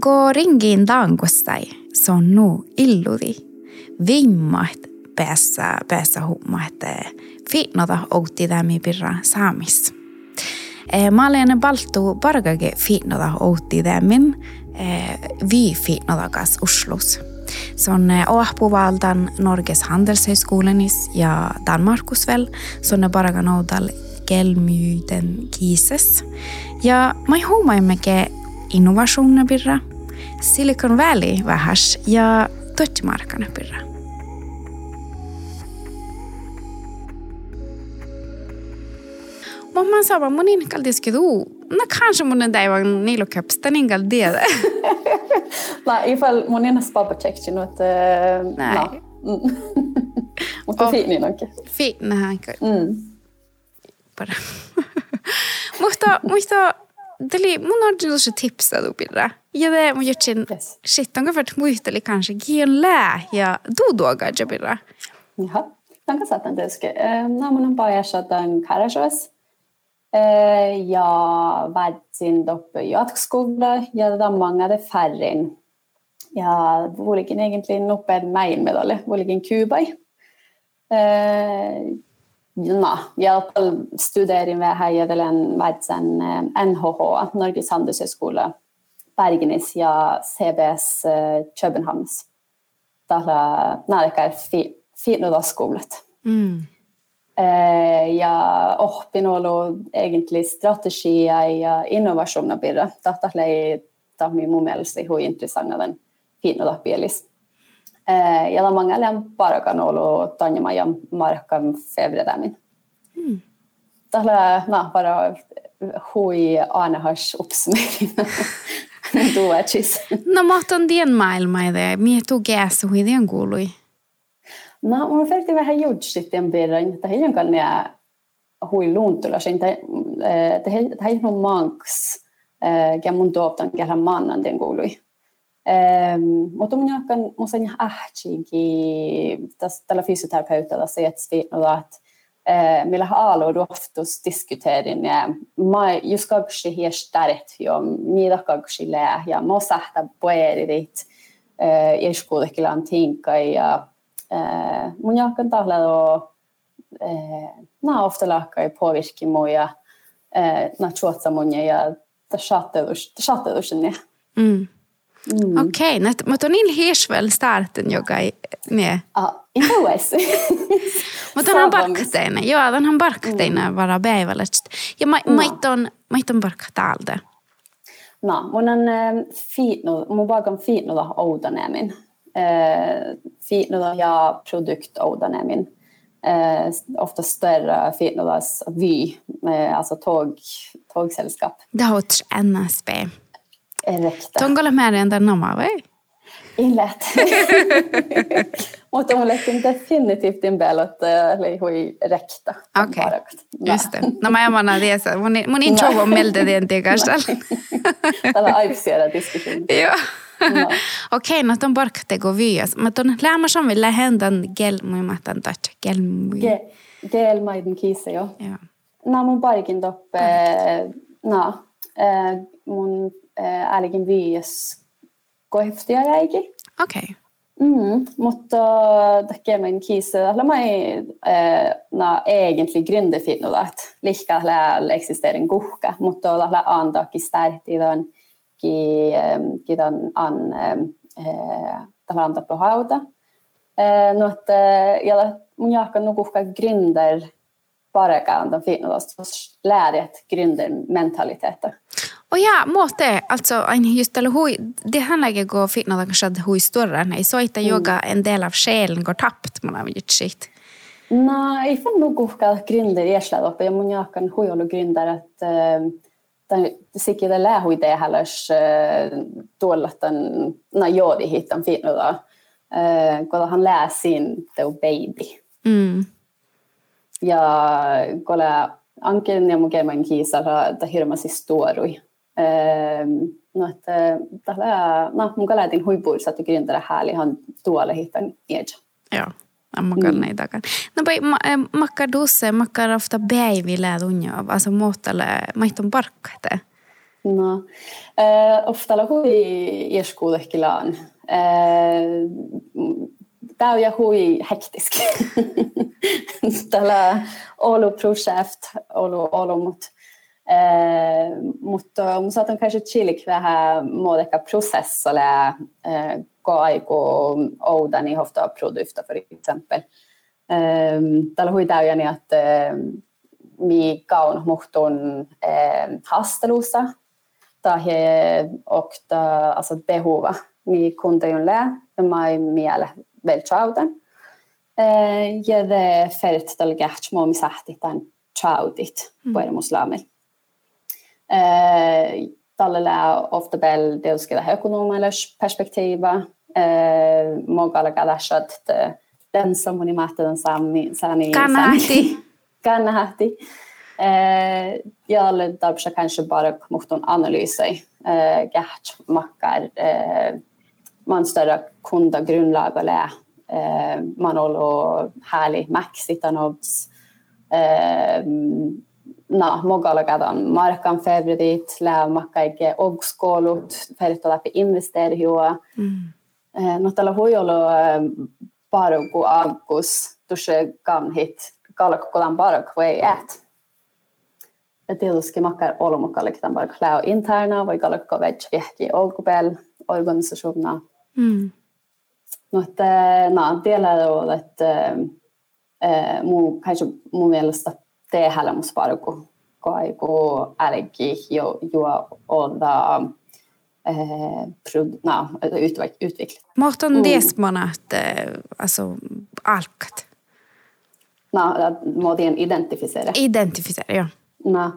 Goringin dangostai, se on nuu illuri. Vimmat päässä, päässä hummat, finnota outti tämän pirra saamis. Eh, mä olen valtu parkake finnota outti tämän, eh, vi finnota kanssa Oslos. Se on eh, Åhpuvaltan Norges handelshögskolenis ja Danmarkusvel, se on parakan outal kelmyyden kiises. Ja mä huomaimme, innovationer birra, Silicon Valley vähäs ja Deutschmarkana birra. Mamma sa, mun in kaldiski du, na kanske mun nilo kapstan ingal dia. Nej, ifall mun check nu att Nej. Mutta fiini onkin. Hanka. Mm. Mutta, mutta Deli, mun on tullut tipsa du birra. Ja det mun jutsin Yes. onko för muisteli kanske gien lää ja du doga jabirra. Jaha, danke saatan tietysti. No, mun on paajassa Karasjoes. Eh, Ja väitsin doppe jatkoskola ja tammangade färrin. Ja vuolikin egentligen nopean mäin medalle, vuolikin Kubai. Eh, No, jag studerin ved Heiadelen väitsen NHH, Norges handelshøgskole, Bergenis ja CBS eh, Københavns. Tällä näitä fi, fiinnudaskoulut. Mm. Eh, ja oppin ollut egentlig strategier ja innovasjoner birra. Tätä ei tahmi mun mielestä hui intressanta den fiinnudapielis. Eh, ja da mange lem parakan ollut tanjama ja markan fevredamin. Mm. Tällä na bara hui anahas uppsummering. Duachis. No mahton dien maailma ide. Mie tu gäässä hui dien kuului. No, mun ferti vähän jutsit birran, että he jonkan ja hui luuntula sen te te he no manks ja mun tuotan kerran mannan den kuului. Ehm, mutta mun jakkan mun sen ahtiinki tässä tällä fysioterapeutilla se että no att eh millä alo oftus diskuterin ja mä just kanske helt starkt jo mitä kanske lää ja mä sahta poerit eh iskolekilan tinka ja eh mun jakkan tahla då eh na ofta lakka i påvirke moja eh na chuotsa munja ja ta chattelus ta chattelus ne Mm. Mm. Okei, okay, mutta on niin hirsvel starten joka ei, ne. Ah, inte OS. Mutta on Saavumis. barkteina, joo, on barkteina vara päivällä. Ja ma, No. maiton, maiton barktalde. No, mun on eh, fiitnu, mun paikan fiitnuda oudanemin. Eh, fiitnuda ja produkt oudanemin. Eh, ofta större fiitnudas vy, alltså tåg, tågsällskap. Det har åt NSB. Den namma, vai? Inlätt. Mutta mulle definitivt in belot, eli hui rekta. Okei. Just det. No mä emana tiesä. Mun, mun in No. chovo melde den tiekasta. Tällä aipsiera diskussion. Joo. No. Okei, no ton barkte go vyas. Mutta on lämmä som vill händan gelmuimatan tatsa. Gelmui. Ge- Gelmaiden kiise jo. Joo. No mun parikin toppe, no, mun äälikin viies koheftia jäikin. Okei. Mm, mutta kiise, tällä mä ei eh, no, egentlig gründerfinnuda, että lika tällä eksisterin kuhka, mutta tällä antakin stärti tämän kidan an eh, tällä antaa på hauta. Eh, no, että ja mun jahkan nukuhka gründer parakaan den finnuda, läret gründermentaliteter. Och ja, måste alltså just eller hui, det handlar ju gå finna det kanske att hui större. Nej, så inte yoga en del av själen går tappt man har gjort shit. No, ei fan nog kuhka gründer iesla oppe ja mun jahkan huijolu gründer, että äh, sikin det lää hui det hällös äh, tuolla tämän, no joodi hittan finnuda, äh, kun han lää sin teu baby. Mm. Ja kolla anken ja mun kerman kiisalla, että hirmasi storui. Ähm, no, että tällä, no, mun kalätin huipuissa, että gründer hääli han tuolla hittan iedja. Ja, makar nej dagar. No bai makar dose, makar ofta bäi vi lär unja av, alltså måtalle, maiton barkkate. No. Uh, ofta hui irskuudehkilaan. Uh, Tämä on hui hektisk. Tällä Oulu projekt, Oulu, Oulu mut. Uh, mutta saatan kanske chilik vähän muodeka prosessolle uh, aiku oudani hofta produkter för exempel. Um, tällä hui täyjäni, että uh, mi kaun muhtun uh, hastelussa tahi okta alltså behova mi kuntajun lä mai miele vel chaudan ja det fert tal gert mo mi sahti tan chaudit puer muslamil Tällä ofta bel deuskeda ekonomiskt perspektiva må gala gadashat den som hon i matten den sami sani Kannahti. Kannahti. Eh, jag dabsha kanske bara mot en analys eh, gert makkar eh, man större kunda grundlag och lä eh, man håller härlig max utan obs eh, na mogala gadan markan fevredit lä makka ikke og skolut ferto läpi investera hua mm. eh, no tällä huijolo eh, bara go agus tusse gan hit galak kolan bara way at Tietysti makkar olmukalle bara klää interna vai galakko već vehki olkupel organisationa. Mm. No, että no, tiellä on, että mun kanske mun mielestä tehdä mus bara kun aiku älki jo jo olla no, utveckla. Måste on desmana att alltså alkat. No, muodien identificera. Identificera, joo. No,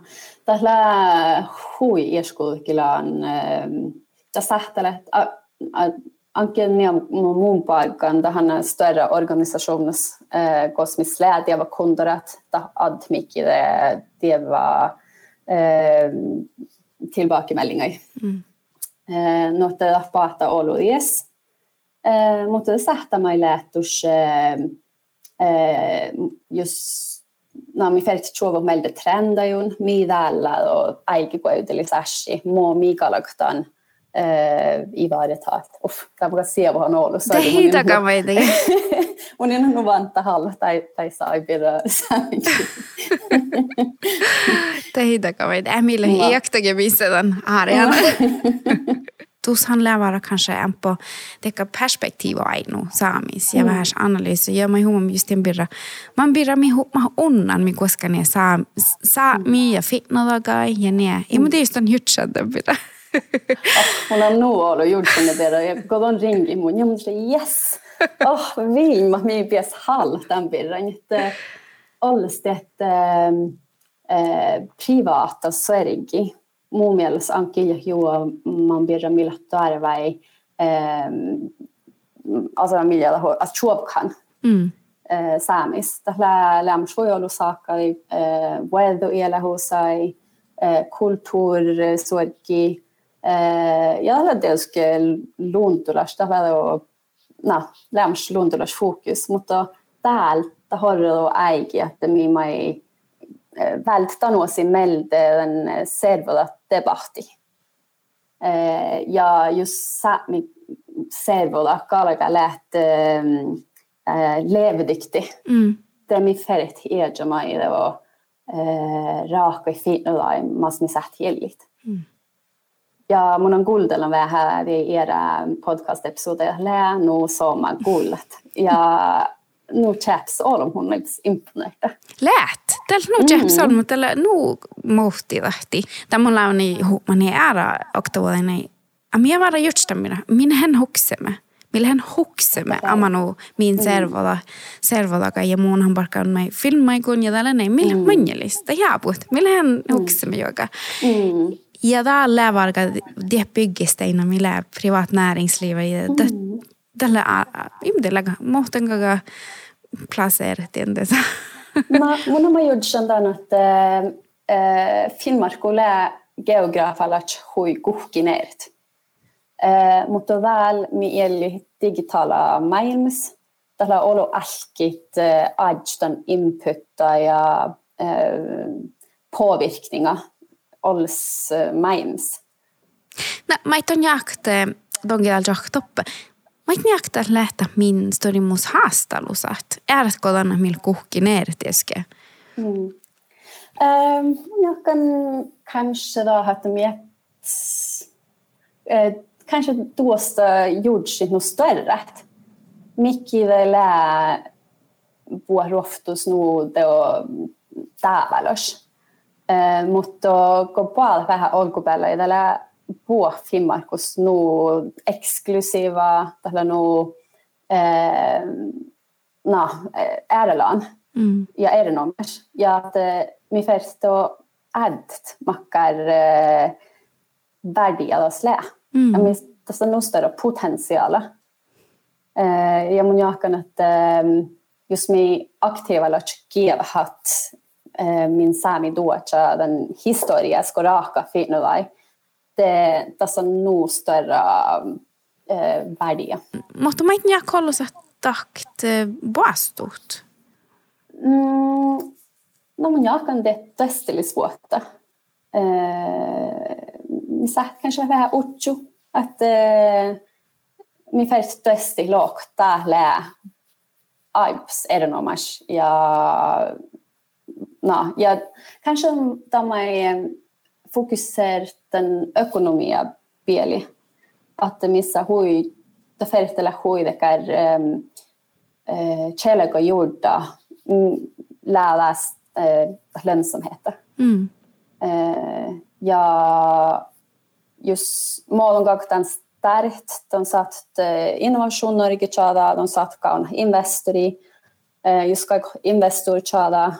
tällä hui ieskulkilaan tässä sähtelet anke mun paikan tähän större organisationens eh, kosmis led jag var kunderat da ad mycket det, det var eh, tillbakemeldinger. Mm. Eh, något det pata olo yes. Eh, mutta det sätta mig lätus eh, just no, mi ferit chuova melde trendajun, mi tällä och aiki koeutilisashi, mo mi galaktan uh, ivaretaa. Uff, tämä voi sieva on ollut. Det hidakaan meitä. Mun en ole vanta halla tai, tai sai pidä hidakaan meitä. Ämille hiektäkin missä tämän harjana. Tuushan lävara kanske en på teka perspektiv ainu saamis ja mm. vähän analyysi ja mä huomioon just en birra man birra mi hu ma unnan mi koska ne saa saa mi ja fitnadagai ja ne ja mutta just on hytsad birra Mun on nu ollut just sinne birra ja kun on ringi mun ja mun yes. Oh viin ma mi pies hal tämän birra että olesti että privata sörgi mun mielestä anki ja juo man birra millä tarvai alltså millä att chuopkan mm. äh, saamis tällä läm suojelu saakka äh, wedo iela hosai äh, kultur sorgi äh, ja det delske luntulas tällä och na läms luntulas fokus mutta täällä har du äigi että mi mai välttänuosi melde den servoda debatti. Ja just Sápmi servoda kalaga läht levedyktig. Mm. Det mi ferit eja mai det var raaka i finnulla mas mi satt helligt. Mm. Ja mun on kuuntella vähän era podcast-episodeja lää nu soma kuulet. Ja nu chaps olom hun näits imponeita. Läät! Tällä nu chaps olom, mutta tällä nu mohti tahti. Tämä on launi huumani ära oktovuodeni. Amia vara jutstamina. Minä hän huksemme. Millä hän huksemme amanu min servoda, servodaga ja muun hän parkaan mai filmaikun ja tällainen. Millä mm. manjelista jaaput. Millä hän huksemme joka. Mm. Ja täällä varka det byggesteina millä privat näringsliv. Mm tällä imdellä mohten kaga placer tiendes. Ma mun on majud sandan että äh, Finnmarkulle geografalat hui kuhkineert. Äh, mutta väl mi eli digitala maailmas. Tällä olo alkit äh, ajstan inputta ja äh, påvirkningar alls meins. No, mä on jakte, dongel jaktoppe. Mä et jakta lähtä min stori mus haastalusat. Äärätkö tänne millä kuhki neertieske? Mm. Um, jag kan kanske då ha med eh, kanske tuosta gjorts något större. Mikki vielä vuoroftus nuude täävälos. Eh, mutta kun paljon vähän alkuperällä ja tällä vuohimmarkus nu eksklusiva tällä nu eh, no, äärelaan mm. ja erinomaisesti. Ja että mi förstå att makkar eh, värdiga slä. Mm. Ja mi tässä on större potentiaala. Eh, ja mun jakan, että eh, jos mi aktiivalla kielhat Eh, min sami duocha den historia skoraka finu vai te tässä on nu större äh, värde. Mutta mä en kollu sä takt boastut. Mm, no mun jakan det testeli svårta. Mi sä kanske vähän utsu att äh, mi färst testi lokta lää aips erinomas ja no, ja kanske tämä fokuserar den ekonomia pieli, että missä hui, det färtellä hui dekar um, uh, källäkö juurta läras uh, lönsamheter. Mm. Ja just målen gaktan starkt, de satt innovation Norge tjada, de satt kaun investori, just investor tjada,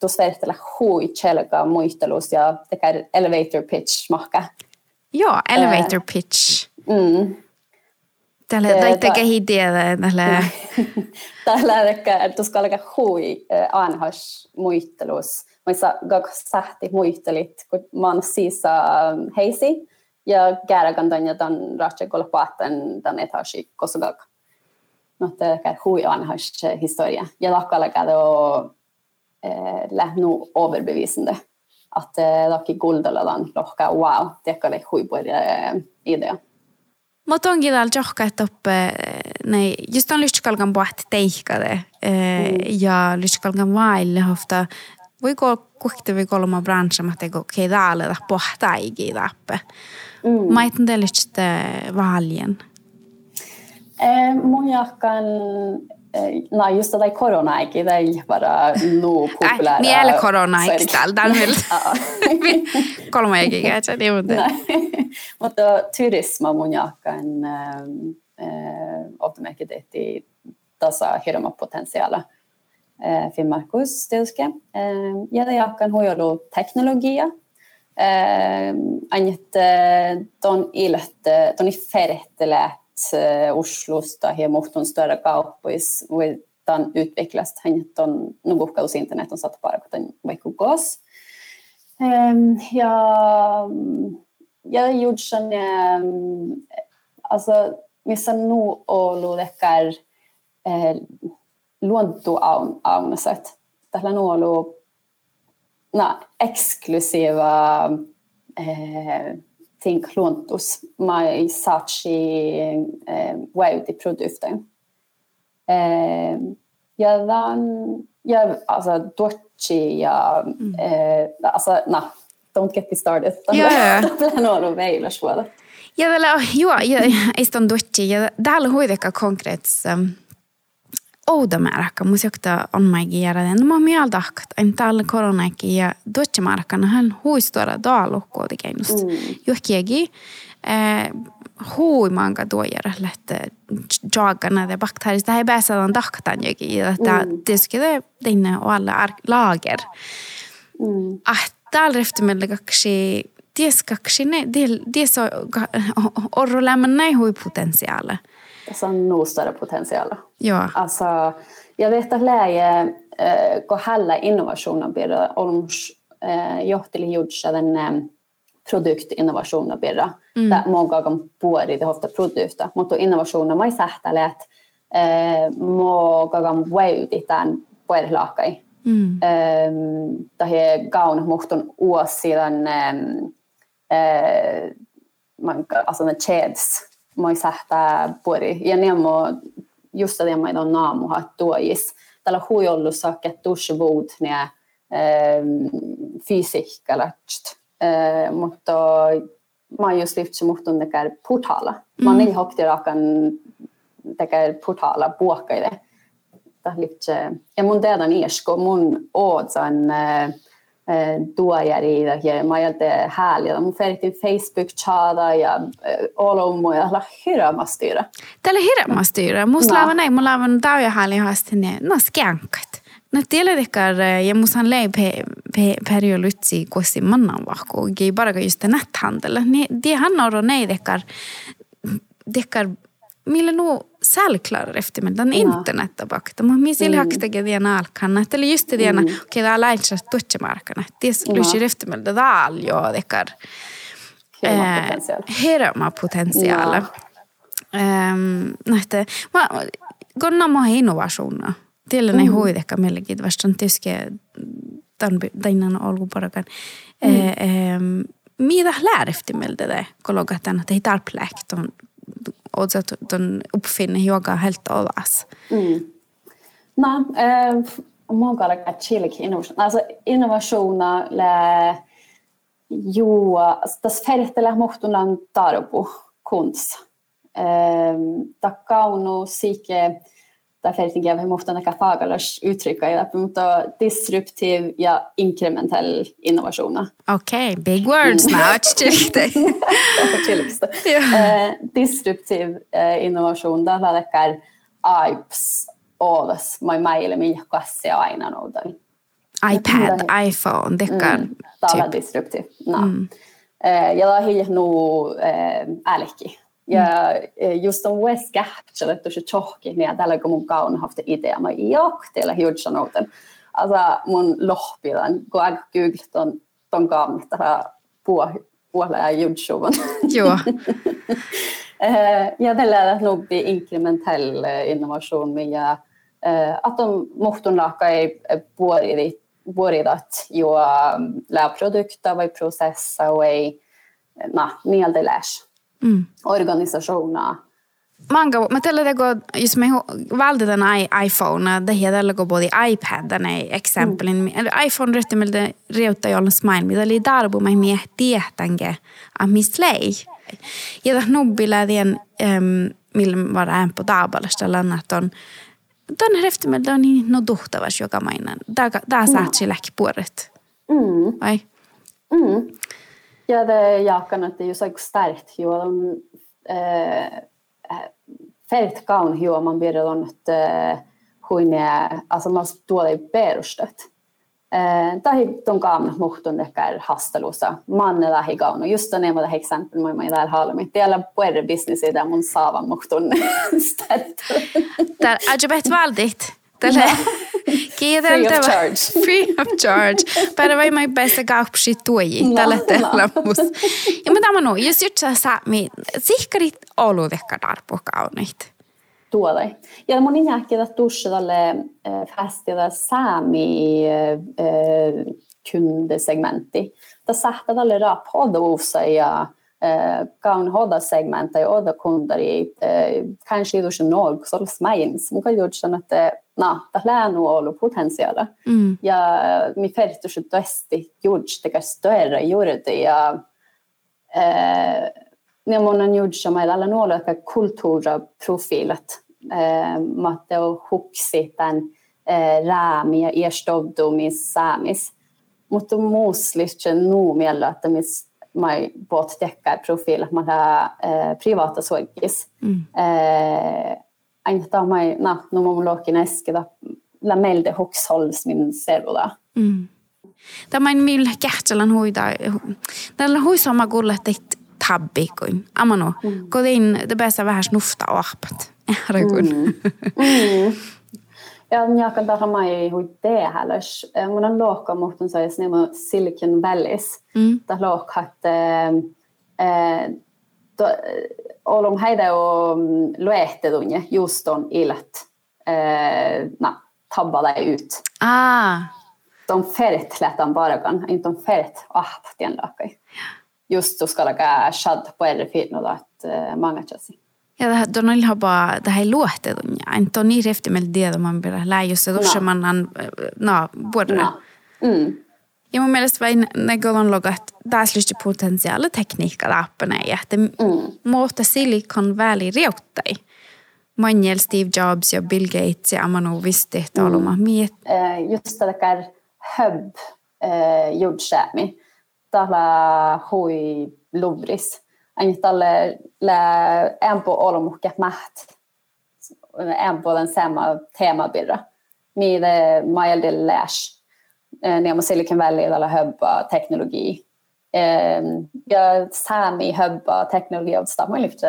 tuossa vertailla hui chelga muistelus ja tekee elevator pitch mahka. Joo, elevator uh, pitch. Mm. Tällä taitte kehittää tällä. Tällä että tuossa alkaa hui anhas muistelus. Gak sähti muistelit, kun mä oon siis heisi ja käärän tanja tämän ratse kolla paatan tämän etasi. No, tämä hui anhas historia. Ja lakkalla käydä eh, lähnu overbevisende. At eh, dere guldalalan lohka wow, dere oli huipur eh, idea. Mutta onkin täällä johka, että nei, just on lyhtskalkan puhti teihkade mm. ja lyhtskalkan vaille hofta voi gå kuhti voi kolma bransja, mutta ei okei täällä da pohta ei tappe. Mm. Mä etten te lyhtstä valjen. Eh, mun jahkan No just det där corona-aiki, det är bara nu populära. Miele corona-aiki täällä, kolme eikä se niin Mutta turisma mun jahkan äh, ottamäkin tehtiin tasa hirma potentiaala. Äh, Finnmarkus tietysti. Äh, ja jahkan huijolu teknologia. Äh, Anjet äh, ton ilt, ton i ferteleet Eh, Eh, Oslosta har muhton större kauppois voidaan utvecklas hän on nukukkaus internet on saatu parkuten vaikka kos. Ja, ja judsan ehm, alltså missä nu ollut ehkä eh, luontoaunaset. Tällä nu ollut no, eksklusiva eh, ting klontos mai saci eh, wow di produkten. Eh, ja dan ja alltså dochi ja mm. eh, alltså na don't get me started. Ja ja. no no veillä suola. Ja tällä joo ja ei ston dochi ja täällä huideka konkreets um, oudomääräkkä musikta on maikin järjellä. No mä oon mieltä, että en täällä koronakin ja duotsimääräkkänä hän huistuora daalukkoa tekemistä. Mm. Johkiegi eh, huimanka tuojärjellä, että jagana det bakterier. Det här är bästa den daktan jogi. Että det skulle dinne och alla lager. Mm. Att täällä efter kaksi det ska kanske det det så orrolämmen nej hui potentiaale. On nog större potential. Ja. Alltså, jag vet att läge äh, kun hällä innovationen blir on äh, johteli juutsa den äh, produktinnovationen blir mm. det många gånger puori det ofta produkta mutta innovationen mai sähtäle että äh, många gånger väydi tämän puolilakai Mm. Um, det gaun muhtun uosidan um, uh, man, alltså ne cheds moi sähtä puri. Ja niemo just det mä on naamu hat tuojis. Tällä huijollu sakket tushvuud ne um, fysiikkalätst. Uh, mutta mä just lyft muhtun tekär portala. Mä mm. niin hokti rakan tekär portala puokkaille lihtse. Ja mun teadon iesko, mun ootsan äh, tuojari ja mä ajattelin hääliä. Mun feritin Facebook-chata ja olomu ja la hiramastyra. Tällä hiramastyra. Musta laivan näin, mulla laivan tauja hääliä haastine. No skänkat. No tiedä tekar, ja musta han lei pe, pe, periolutsi kusi mannan vahko. Ei bara just näthandel. Det han har och nej dekar, dekar millä nuo sälklarar eftermiddagen ja. internettä bakta. Mutta minä sillä mm. haksta dian alkanna. Että oli just diana, mm. okei, tämä läitsä tuotsemarkana. Ties lysi eftermiddag daal jo dekar. Herma potentiaali. Nähtä, mä konna mä innovaationa. Tiellä ne hoidekka melkein vastaan tyske tänään olgu parakan. Mm. Mitä lär eftermiddag det, kollegat, että ei tarplekt on og at den oppfinner yoga helt overas. Mm. Nej, eh, många är chillig innovation. Alltså innovationer le jo, tas färtele mohtunan tarbu kunts. Eh, takkaunu sike Därför att vi måste näka fagalars uttrycka i det. Disruptiv ja inkrementell innovation. Okej, okay, big words now. yeah. eh, disruptiv eh, innovation, där läkar IPS oves, mai maille min kassia aina noudai. iPad, mm. iPhone, dekar. Mm, tämä on disruptiv. No. Mm. Ja tämä on. Ja mm. just on West Gapselle tosi tjohki, niin tällä kun mun kaun hafte idea, mä teillä hiudsan outen. Alltså mun lohpilan, kun jag googlat ton, ton tähän puolella ja judshuvan. Joo. ja tällä nog inkrementell innovation, ja att de muhtun laaka ei puolirit puolirat jo lää produkter, vai processa, vai na, nieltä läs mm. organisasjoner. Mange, men tällä tego, jos me valde den iPhone, det heter tällä både iPad, den är exempel. Mm. iPhone ryhti meiltä riutta jollain smile, mitä oli darbu mai mie tietänge a mislei. Ja tämä nubbila den, um, millä var en på dabalasta lannat on, Tuon heftimellä on niin no duhtavas joka mainan. Tämä saat sillä puolet. Mm. Vai? Mm. Ja, det det är ju så starkt jo on äh, felt kaun jo man blir on alltså man tuolla ei perustat. Tai ton kaamna muhtun ehkä hastelussa. Manne lähi kaunu. Just on ema det exempel moi mai där halmi. Tiellä puerre business i där mun saavan muhtun start. Där ajabet valdit. Tälle Free of charge. Free of charge. Para vai mai bästa gaupsi tuoji tälle tällä mus. Ja mä tämä no, jos nyt sä saa mi, sihkarit olu vekka darpo kaunit. Tuolle. Ja mun injääkin että tuossa tälle eh, festillä saami eh, kundesegmentti. Tässä tälle raapodoussa ja kan ha segmenta i other kunder i kanske i nog så smains mun kan gjort sen att na ta länu olu potentiaala mm. ja mi fertus toesti gjort det större gjorde det ja eh ne mun on gjort som alla nåla ka kultura profilet eh Matteo Huxi den eh Ramia erstovdumis samis mutta muuslihtse nu miellä että mis mai bot dekkar profil man har eh, privata soigis. Mm. Eh, Ainda mai na no mo loki neske da la melde hoksholls min servoda. Mm. Tämä millä kähtselän huida. Tällä huisoma kuulla teit tabbi kuin. Amano, mm. kodin det bästa vähän snufta ahpat. Herregud. Mm. mm. Ja, minäkin tähän mai hui tehälös. Mun on lohka muhtun sais nemo Silicon Valleys. Mm. Tähän lohka, että olum heide o luehtedunje just on ilet. Na, tabba deg ut. Ah. on feret lähtään parakan, inte on feret ahpatien lakai. Just så ska lägga shad på eri fitnolla, että många chasi. Ja tuon on ihan vaan tähän luohtetun ja en tuon niin refti meillä tiedä, man börjar lära sig då man han, no, både. No. Mm. Ja mun mielestä vain näkökulman logat taas lysti potentiaali tekniikka läppänä ja että mm. muuta Silicon Valley riuttai. Manjel Steve Jobs ja Bill Gates ja Amano visste että mm. olema miet. Uh, just tällä hub uh, jordsämi. Tällä hui lubris. Ain tälle lä empo olomukke maht. Empo den sama teemabirra. Mide majelde läs. Nemo Silicon Valley tällä hubba teknologi. Ja sami hubba teknologi av stammalifte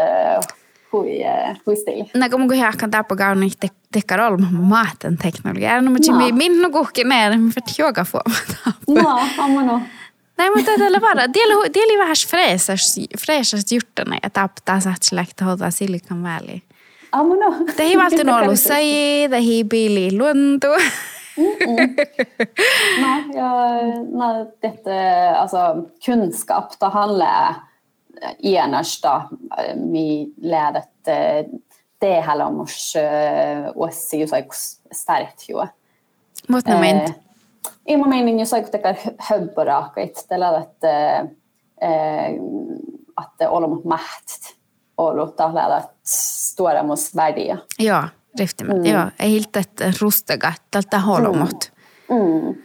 hui, hui stil. Naka mun kuhi akan tapa gauni te tekkar olma maaten teknologi. Är no mutta min no kuhki näin, men för yoga får man No, amma no. Nej, mutta tällä vara. Dieli, dieli vähän fräsast juttuja, että aptaa saatselekta hoitaa Silicon Valley. Amma no. Det är alltid något säga, det är billig lunto. Mm Nei, ja, nei, dette Altså, kunnskap, det handler eners da vi ledet det heller om oss oss jo så sterkt jo. Mutta ment. I mun mening jo så tekar höbborakait tällä että att olla mot makt och låta lära stora mot värdiga. Ja, riftimet. Mm. Joo, ei hiltä rustega tältä holomot. Mm. Mm.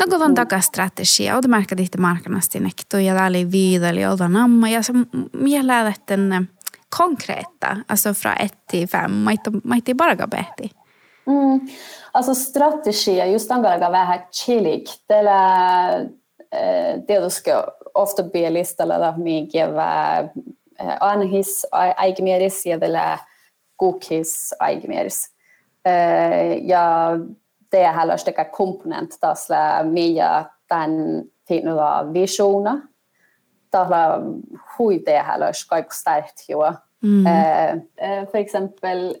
Något on takastrategia, och märker lite marknasti nekto ja täällä oli viideli olta namma ja se mielää den konkreta, alltså från ett till fem, maitti bargabehti. Mm. Alltså strategia, just den gara vähän chilik, tällä det du ska ofta be listalla mikä anhis aikmieris ja tällä kukis aikmieris. Ja det heller stikka komponent tasla meja den finna visioner. Tasla hui det heller skaik sterkt jo. Mm. Uh, för exempel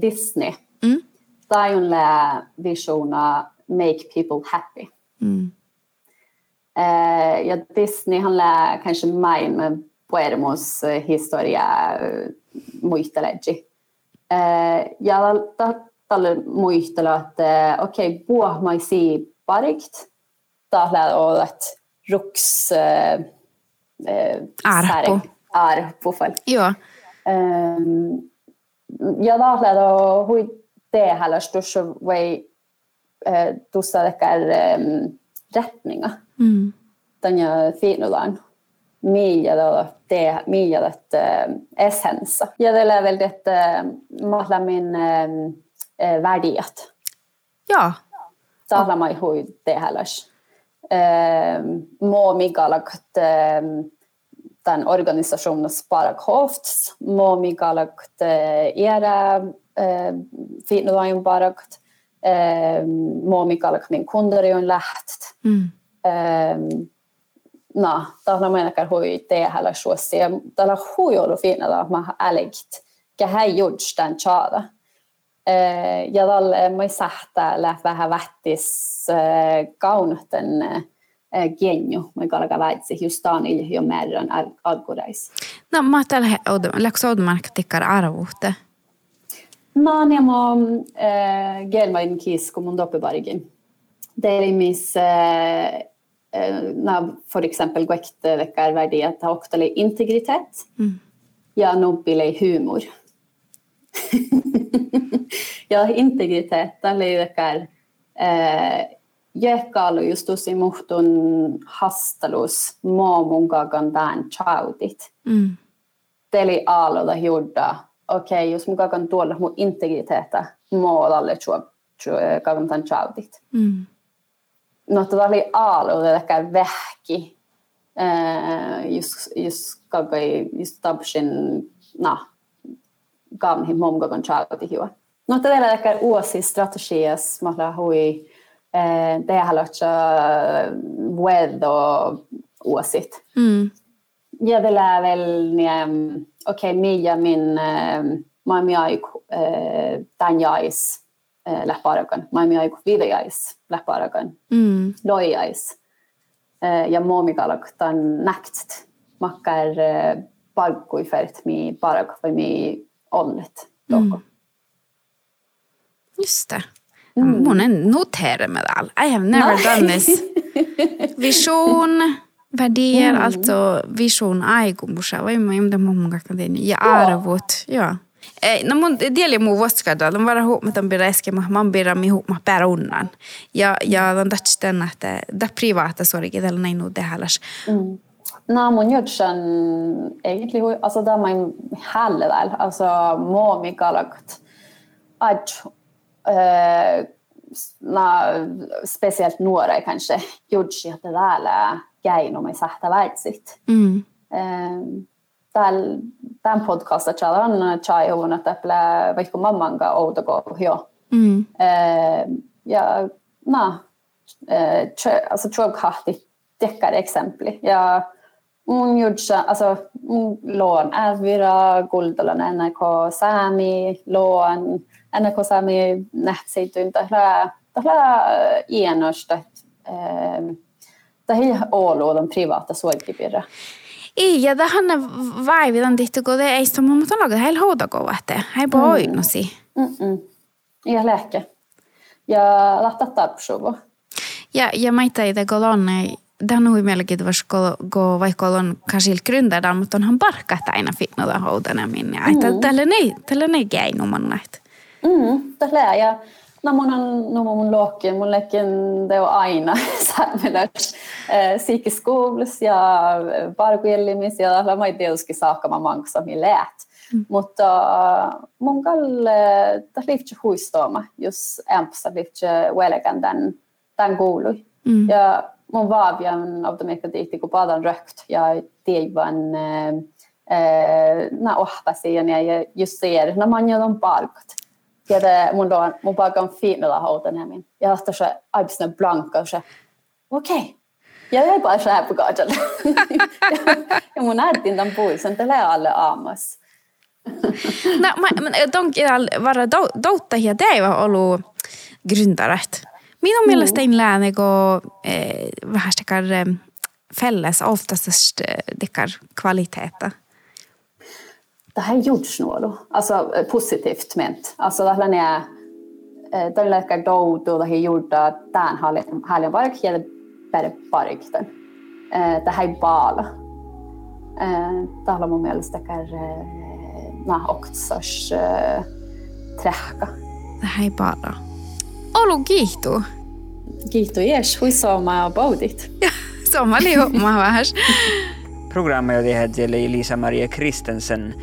Disney. Mm. Där är la visioner make people happy. Mm. Ja, Disney han lä kanske mig med Puermos historia muisteleggi. Uh, ja, tälle muistella, että okei, okay, puohmaisi parikt, tällä olet ruks äh, Arpo. Arpo fall. Joo. Um, ja tällä hui tehällä stussa vai tuossa ehkä rättninga. Mm. Tanja fiinulaan. Miljada det miljadat essensa. Ja det är väl det mahla min eh, värdighet. Ja. Sahla mai hui tehdäläs. Eh, må migalakt eh, den organisationen Sparak Hofts, må migalakt eh, era eh, fiinudajon parakt, eh, må migalakt min kundarijon läht. Mm. Eh, no, tahna meinakaan hui tehdä suosia. Tällä hui ollut fiinalla, että mä älikt, kähän juts tämän tjada. ja tal ma ei sähtä läheb vähän vähtis kaunten genju, ma ei kalaga väitsi just taanil jo merran alkurais. No ma tällä läks odmark tikkar arvuhte? No ne mo gelmain kis kun mun doppibargin. Det är mis när för exempel guekte veckar värdighet har också integritet. Mm. Ja, nobile humor. ja integritet leidekkär äh, Jekkalu just tosi muhtun hastalus muumunkakan tämän chautit. Mm. Teli aalloda hiudda. Okei, okay, jos mukakan tuolla mun integriteettä muodalle kakan tämän chautit. Mm. Ehkä vähki. Äh, just, just kakai, just tapsin, na, gamhi momgagon chauti hiua. No tällä ehkä uusi strategias mahla hui det haluatsa web och åsikt. Mm. Jag vill väl okej okay, Mia min mä miai tämän jais äh, läpparakan. Maimi aiku videais läpparakan. Mm. Loijais. Äh, ja muomikalak tan näkt. Makkar äh, palkkui färt mi parak vai mi ollet. Mm. Just det. Mm. Mun en notera med all. I have never Nej. done this. Vision, värderingar, mm. alltså vision aikomusa. Vai mä imda mummunga kan ja arvot. Ja. Eh, no mun dieli muu vuosikadalla, on vara huomaton pidä äsken, mä pidän mi huomaa pärä unnan. Ja, ja on tästä tänne, että tämä privaata suorikin tällä näin nuute häläs. Mm. No mun judgen egentlig, altså da man heller vel, altså må vi galagt at uh, na, spesielt nuoria kanske judgi, että täällä geino mai sahta väitsit. Mm. Uh, tämän podcasta chalan chai on että plä vaikka mammanga outako jo. Mm. Uh, ja na, uh, alltså tror kahti deckare exempli. Ja mun gjorde alltså mun lån Ävira, Guldolan, NRK Sami, lån, NRK Sami nätsiityin tällä tällä ienosta eh, tähän Ouluuden privaata suoikipirra. Iya, tähän vaivitan tihti, kun ei sitä mun mutta laga heillä houtakovatte. Hei poinnosi. Mm. Ja lääke. Ja lahta tapsuvo. Ja, ja mä itse golonne tämä on mielenkiintoista, kun vaikka on kasil gründada, mutta onhan parkkat aina finnoda houtana minne. Mm. Että tällä ei, tällä ei käy numan näitä. Mm, tällä ja no mun on no mun luokki, mun lekin det on aina säämelös psykiskoulussa ja parkujellimis ja tällä mä tietysti saakka mä manksa mi läät. Mm. Mutta mun kalle tässä liiftse huistooma, jos ämpsa liiftse uelekan tämän, tämän kuului. Mm. Ja mun vaavian automekadiitti, kun paljon rökt ja teivan äh, na ohpasiin ja just ser, när man gör dem parkt. Ja det mun då mun pakan fiinilla houtanämin. Ja tuossa aibsna blanka se. Okei. Okay. Ja här på gatan. ja mun äitin tämän puisen, tällä alle aamas. no, men de vara douttajia, det ei ole ollut gründaret. Minun mm. mielestä inlääne go eh, vähän stekar eh, fälles oftast eh, dekar kvaliteter. Det här gjorts nog alltså eh, positivt ment. Alltså det här är eh, den läkar då då det har gjort att den har har bara kjell bara bara den. Eh det här bala. Eh det har man med stekar eh na oktsas eh trähka. Det här bara. Olu kiihtuu. Kiihtuu, jes. Huissaamaa baudit. Somali homma vähän. Programmet tehdään Elisa-Maria Kristensen,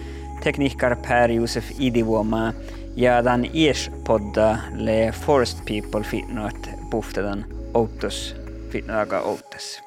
Tekniker Per-Josef Idivuoma ja tämän ies-podda le Forest People fitnoat puhtetan outtos fitnoaga outas.